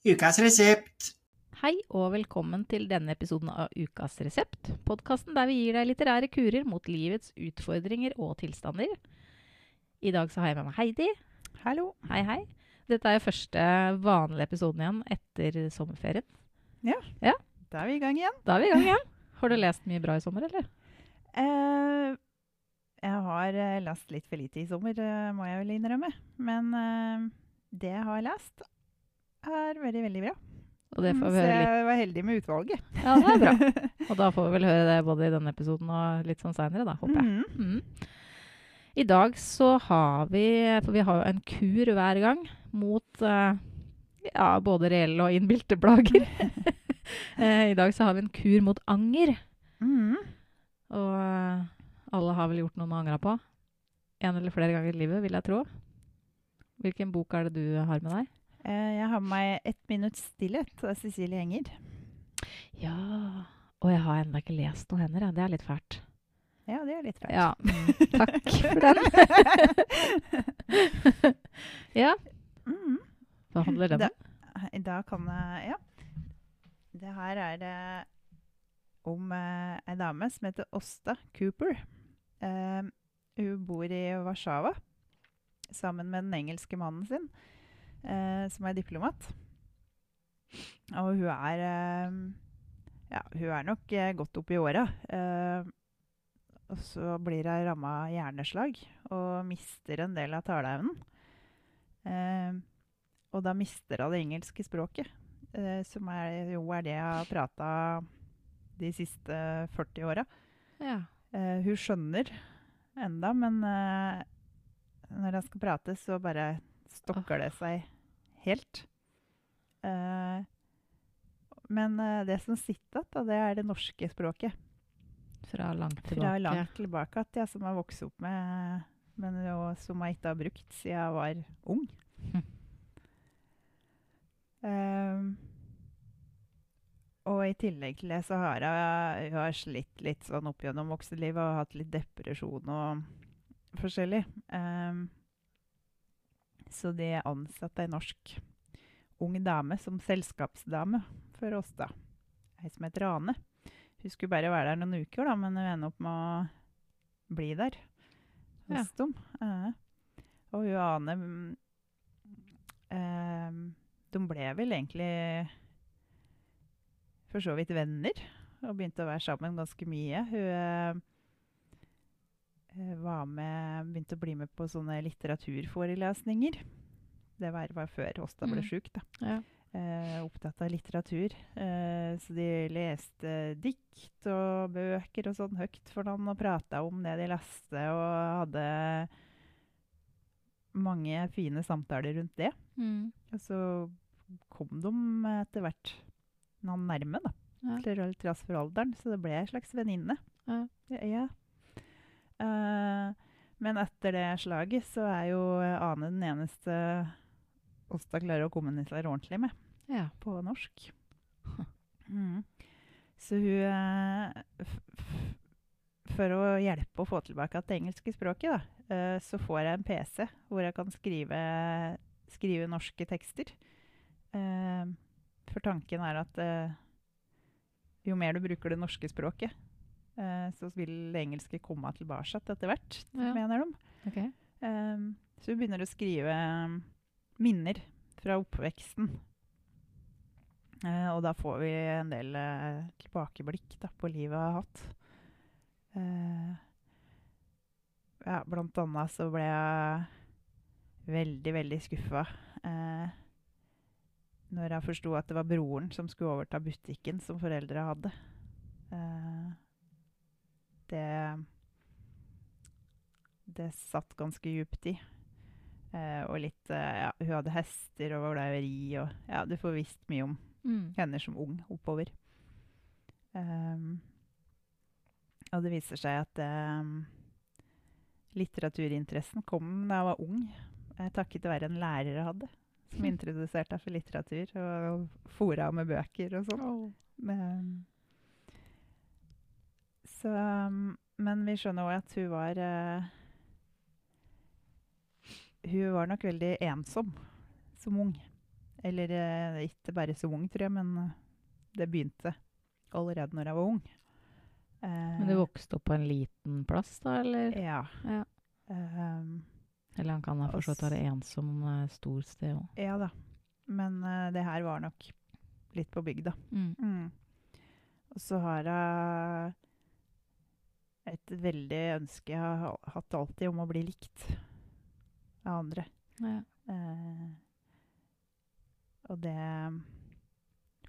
Ukas resept. Hei og velkommen til denne episoden av Ukas resept. Podkasten der vi gir deg litterære kurer mot livets utfordringer og tilstander. I dag så har jeg med meg Heidi. Hallo. Hei, hei. Dette er jo første vanlige episoden igjen etter sommerferien. Ja, Da er vi i gang igjen. Da er vi i gang igjen. Har du lest mye bra i sommer, eller? Uh, jeg har eh, lest litt for lite i sommer, eh, må jeg vel innrømme. Men uh, det jeg har lest, er veldig, veldig bra. Og det får Mm, vi Så jeg var heldig med utvalget. Ja, det er bra. Og da får vi vel høre det både i denne episoden og litt sånn seinere, da, håper jeg. Mhm. Mm. I dag så har vi For vi har jo en kur hver gang mot uh, ja, både reelle og innbilte plager. Eh, I dag så har vi en kur mot anger. Mm. Og eh, alle har vel gjort noe man angra på. En eller flere ganger i livet, vil jeg tro. Hvilken bok er det du har med deg? Eh, jeg har med meg 'Ett minutts stillhet' av Cecilie Enger. Ja Og jeg har ennå ikke lest noe hender. Det er litt fælt. Ja, det er litt fælt. Ja, mm, takk for den. ja, Mhm. hva handler den om? Da, da kan jeg Ja. Det her er det om eh, ei dame som heter Åsta Cooper. Eh, hun bor i Warszawa sammen med den engelske mannen sin, eh, som er diplomat. Og hun er eh, Ja, hun er nok eh, godt opp i åra. Eh, og så blir hun ramma hjerneslag og mister en del av taleevnen. Eh, og da mister hun det engelske språket, eh, som er, jo er det jeg har prata de siste 40 åra. Ja. Eh, hun skjønner enda, men eh, når jeg skal prate, så bare stokker det seg helt. Eh, men eh, det som sitter igjen, det er det norske språket. Fra langt tilbake. Fra langt tilbake at jeg som har vokst opp med, men jo, som jeg ikke har brukt siden jeg var ung. Hm. Um, og i tillegg til det så har jeg, jeg har slitt litt sånn opp gjennom voksenlivet og hatt litt depresjon og forskjellig. Ehm, så de ansatte ei norsk ung dame som selskapsdame for oss, da. Ei som heter Ane. Hun skulle bare være der noen uker, da, men hun ender opp med å bli der Ja. hos dem. Eh, og hun Ane mm, eh, De ble vel egentlig for så vidt venner og begynte å være sammen ganske mye. Hun eh, var med, begynte å bli med på sånne litteraturforelesninger. Det var, var før Åsta ble Mm. sjuk, da Ja. eh, opptatt av litteratur. Eh, så de leste dikt og bøker og sånn høyt for noen og prata om det de leste, og hadde mange fine samtaler rundt det. Mm. Og så kom de etter hvert noen nærme, da. Ja. Til trass for alderen, så det ble ei slags venninne. Ja. Ja. Eh, men etter det slaget så er jo Ane den eneste Åsta klarer å kommunisere ordentlig med ja. på norsk. Mm. Så hun eh, For å hjelpe å få tilbake det engelske språket, da, eh, så får jeg en PC hvor jeg kan skrive, skrive norske tekster. For tanken er at jo mer du bruker det norske språket, eh, så vil engelske komme tilbake etter hvert, Ja. mener de. Okay. Um, så hun begynner å skrive um, minner fra oppveksten. Uh, og da får vi en del uh, tilbakeblikk da, på livet jeg har hatt. Uh, ja, blant annet så ble jeg veldig, veldig skuffa eh, når jeg forsto at det var broren som skulle overta butikken som foreldra hadde. Det det satt ganske djupt i. Eh, og litt eh, ja, Hun hadde hester og var glad i å ri. Og, ja, du får visst mye om Mm. henne som ung oppover. Um, og det viser seg at eh, litteraturinteressen kom da jeg var ung, eh, takket være en lærer jeg hadde, som introduserte meg for litteratur og fora med bøker og sånn. Men, så, um, men vi skjønner òg at hun var uh, Hun var nok veldig ensom som ung. Eller uh, ikke bare som ung, tror jeg, men eh, det begynte allerede når jeg var ung. Men du vokste opp på en liten plass, da, eller? Ja. Ja. Ehm, Eller han kan ha for så være ensom stor sted òg. ja da. Men det her var nok litt på bygda. Mm. Mm. Og så har jeg et veldig ønske jeg har hatt alltid om å bli likt av andre. Ja. Eh, og det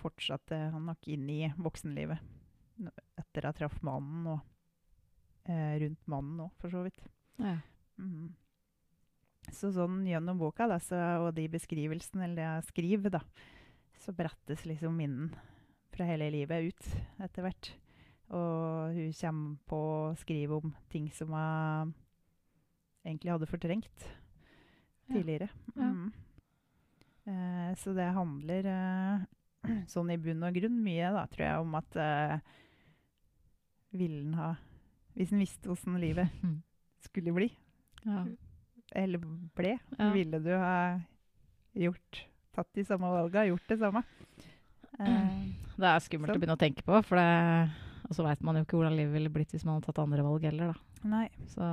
fortsatte han nok inn i voksenlivet. etter jeg traff mannen og eh, rundt mannen òg, for så vidt. Ja. Mm. Så sånn gjennom boka da, så, og de beskrivelsene eller det jeg skriver, da, så brettes liksom minnen fra hele livet ut etter hvert. Og hun kommer på å skrive om ting som hun egentlig hadde fortrengt tidligere. Ja. Mm. Eh, så det handler eh, sånn i bunn og grunn mye, da, tror jeg, om at eh, ville ha Hvis en visste åssen livet skulle bli, Ja. eller ble, Ja. ville du ha gjort tatt de samme valga, gjort det samme? Det er skummelt Sånn. å begynne å tenke på, for det, og så veit man jo ikke hvordan livet ville blitt hvis man hadde tatt andre valg heller, da. nei. Så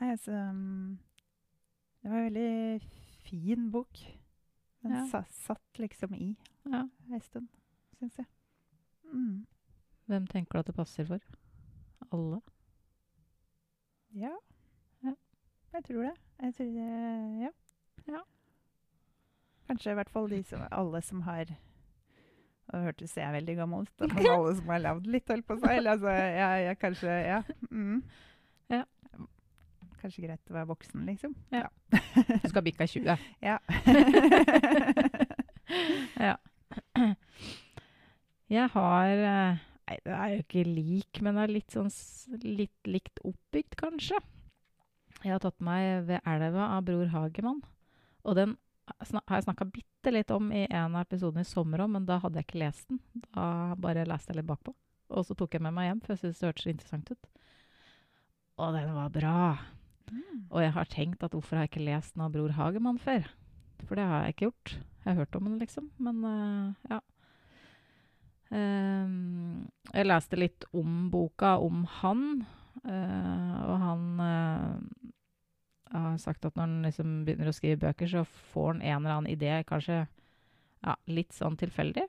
nei altså, mm, det var en veldig fin bok. Den Ja. sa, satt liksom i ja. ei stund, syns jeg. Mm. Hvem tenker du at det passer for? Alle? Ja. Ja. Jeg tror det. Jeg tror det ja. Ja. Kanskje i hvert fall de som, alle som har hørtes jeg veldig gammel ut, men alle som har levd litt, holdt på si. Eller altså, jeg, jeg kanskje Ja. Mm. Ja. Kanskje greit å være voksen, liksom. Ja. Du skal bikke 20. Ja. Ja. Jeg har eh, Nei, det er jo ikke lik, men det er litt sånn litt likt oppbygd, kanskje. Jeg har tatt meg ved elva av Bror Hagemann. Og den har jeg snakka bitte litt om i en av episodene i sommer òg, men da hadde jeg ikke lest den. Da bare leste jeg litt bakpå. Og så tok jeg med meg hjem, for jeg syntes det hørtes interessant ut. Og den var bra. Mm. Og jeg har tenkt at hvorfor har jeg ikke lest den av Bror Hagemann før? For det har jeg ikke gjort. Jeg har hørt om den, liksom. Men uh, ja. Um, jeg leste litt om boka, om han. Uh, og han øh, har sagt at når han liksom begynner å skrive bøker, så får han en eller annen idé, kanskje ja, litt sånn tilfeldig.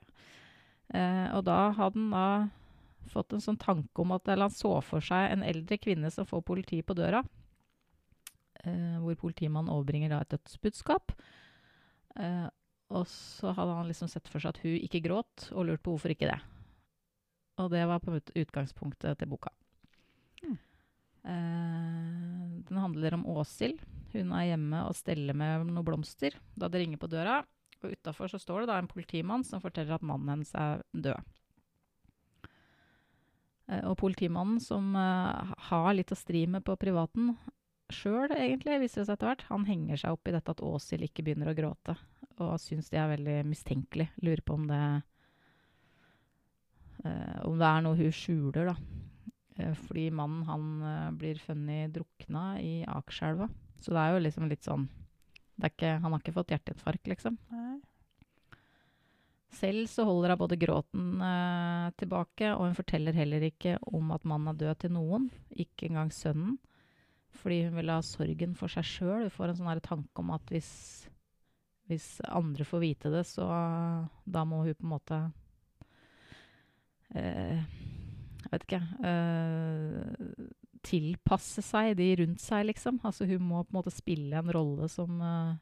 Eh, og da hadde han da fått en sånn tanke om at eller han så for seg en eldre kvinne som får politi på døra eh, hvor politimannen overbringer da et dødsbudskap. Eh, og så hadde han liksom sett for seg at hun ikke gråt, og lurt på hvorfor ikke det. Og det var på utgangspunktet til boka. Mm. Eh, den handler om Åshild. Hun er hjemme og steller med noen blomster da det ringer på døra. Og utafor så står det da en politimann som forteller at mannen hennes er død. Eh, og politimannen, som eh, har litt å stri med på privaten, sjøl, egentlig, viser det seg etter hvert. Han henger seg opp i dette at Åshild ikke begynner å gråte, og syns det er veldig mistenkelig. Lurer på om det eh, Om det er noe hun skjuler, da. Eh, fordi mannen, han eh, blir funnet drukna i Akerselva. Så det er jo liksom litt sånn det ikke, Han har ikke fått hjerteinfarkt, liksom. Nei. Selv så holder hun både gråten eh, tilbake, og hun forteller heller ikke om at mannen er død til noen, ikke engang sønnen. Fordi hun vil ha sorgen for seg sjøl. Hun får en sånn tanke om at hvis, hvis andre får vite det, så da må hun på en måte eh, Jeg vet ikke uh, Tilpasse seg de rundt seg, liksom. Altså hun må på en måte spille en rolle som uh,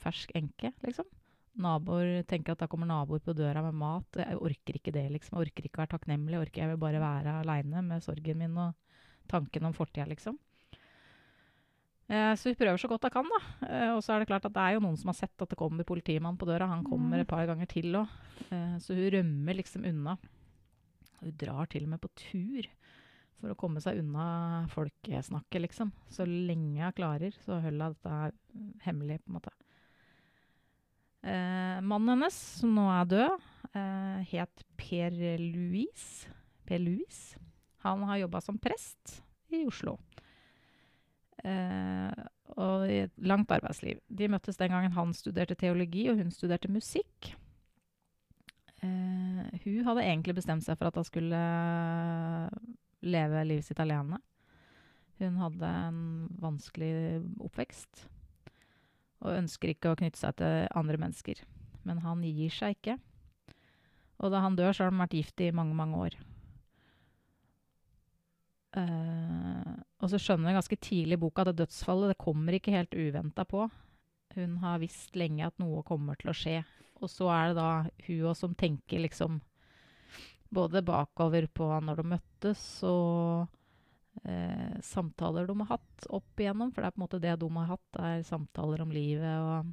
fersk enke, liksom. Naboer tenker at da kommer naboer på døra med mat. Jeg orker ikke det, liksom. Jeg orker ikke å være takknemlig. Jeg, orker, jeg vil bare være aleine med sorgen min og tanken om fortida, liksom. Eh, så vi prøver så godt hun kan, da. Eh, og så er det klart at det er jo noen som har sett at det kommer politimann på døra. Han kommer Mm. et par ganger til òg. Eh, så hun rømmer liksom unna. Hun drar til og med på tur for å komme seg unna folkesnakket, liksom. Så lenge hun klarer, så holder hun dette hemmelig, på en måte. Eh, mannen hennes, som nå er død, eh, het Per Louis. Per Louis. Han har jobba som prest i Oslo. Eh, og i et langt arbeidsliv. De møttes den gangen han studerte teologi, og hun studerte musikk. Eh, hun hadde egentlig bestemt seg for at hun skulle leve livet sitt alene. Hun hadde en vanskelig oppvekst og ønsker ikke å knytte seg til andre mennesker. Men han gir seg ikke. Og da han dør, så har han vært gift i mange, mange år. Eh, og så skjønner hun ganske tidlig i boka at det dødsfallet det kommer ikke helt uventa på. Hun har visst lenge at noe kommer til å skje. Og så er det da hun òg som tenker liksom både bakover på når de møttes, og eh, samtaler de har hatt opp igjennom. For det er på en måte det de har hatt, er samtaler om livet og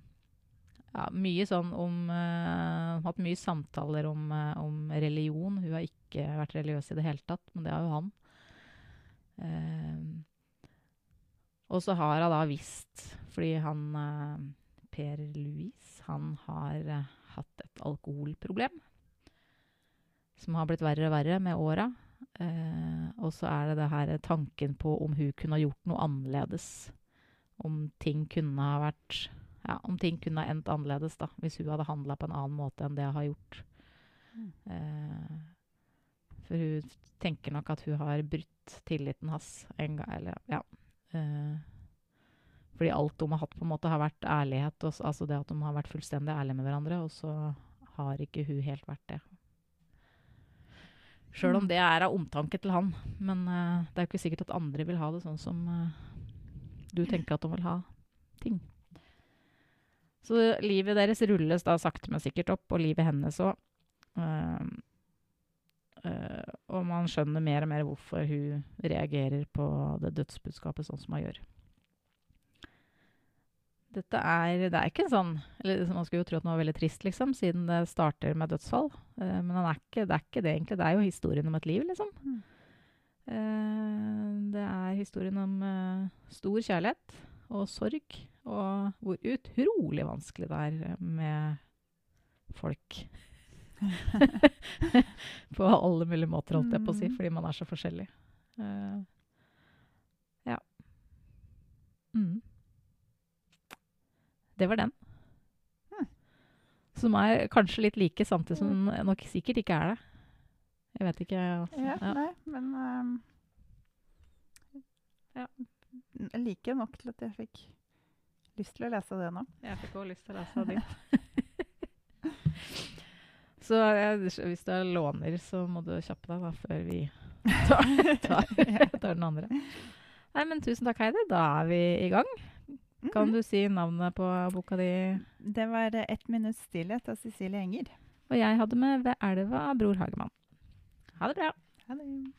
ja, mye sånn om eh, Hatt mye samtaler om, uh, om, religion. Hun har ikke vært religiøs i det hele tatt, men det har jo han. Eh, og så har hun da visst, fordi han Per Louis, han har hatt et alkoholproblem. Som har blitt verre og verre med åra. og så er det det her tanken på om hun kunne ha gjort noe annerledes. Om ting kunne ha vært ja, om ting kunne ha endt annerledes da, hvis hun hadde handla på en annen måte enn det hun har gjort. Mm. Eh, for hun tenker nok at hun har brutt tilliten hans en gang. Eller, ja. Eh, fordi alt de har hatt, på en måte har vært ærlighet. Og, altså det at de har vært fullstendig ærlige med hverandre, og så har ikke hun helt vært det. Sjøl om mm. det er av omtanke til han. Men uh, det er jo ikke sikkert at andre vil ha det sånn som uh, du tenker at de vil ha ting. Så livet deres rulles da sakte, men sikkert opp, og livet hennes òg. Uh, uh, og man skjønner mer og mer hvorfor hun reagerer på det dødsbudskapet sånn som hun gjør. Dette er, det er ikke sånn eller Man skulle jo tro at den var veldig trist, liksom, siden det starter med dødsfall. Uh, men er ikke, det er ikke det, egentlig. Det er jo historien om et liv, liksom. Mm. Uh, det er historien om uh, stor kjærlighet og sorg og hvor utrolig vanskelig det er med folk. på alle mulige måter, holdt jeg på å si, mm. fordi man er så forskjellig. Ja. Mm. Det var den. Hmm. Som er kanskje litt like, samtidig som den mm. nok sikkert ikke er det. Jeg vet ikke. Altså. Ja, ja. Nei, men um, ja. Jeg liker nok til at jeg fikk lyst til å lese det nå. Jeg fikk òg lyst til å lese det. så jeg, hvis du låner, så må du kjappe deg da, før vi tar, tar, tar, den andre. Nei, men Tusen takk, Heidi. Da er vi i gang. Kan du si navnet på boka di? Det var 'Ett minutts stillhet' av Cecilie Enger. Og jeg hadde med 'Ved elva' av Bror Hagemann. Ha det bra. Ha det.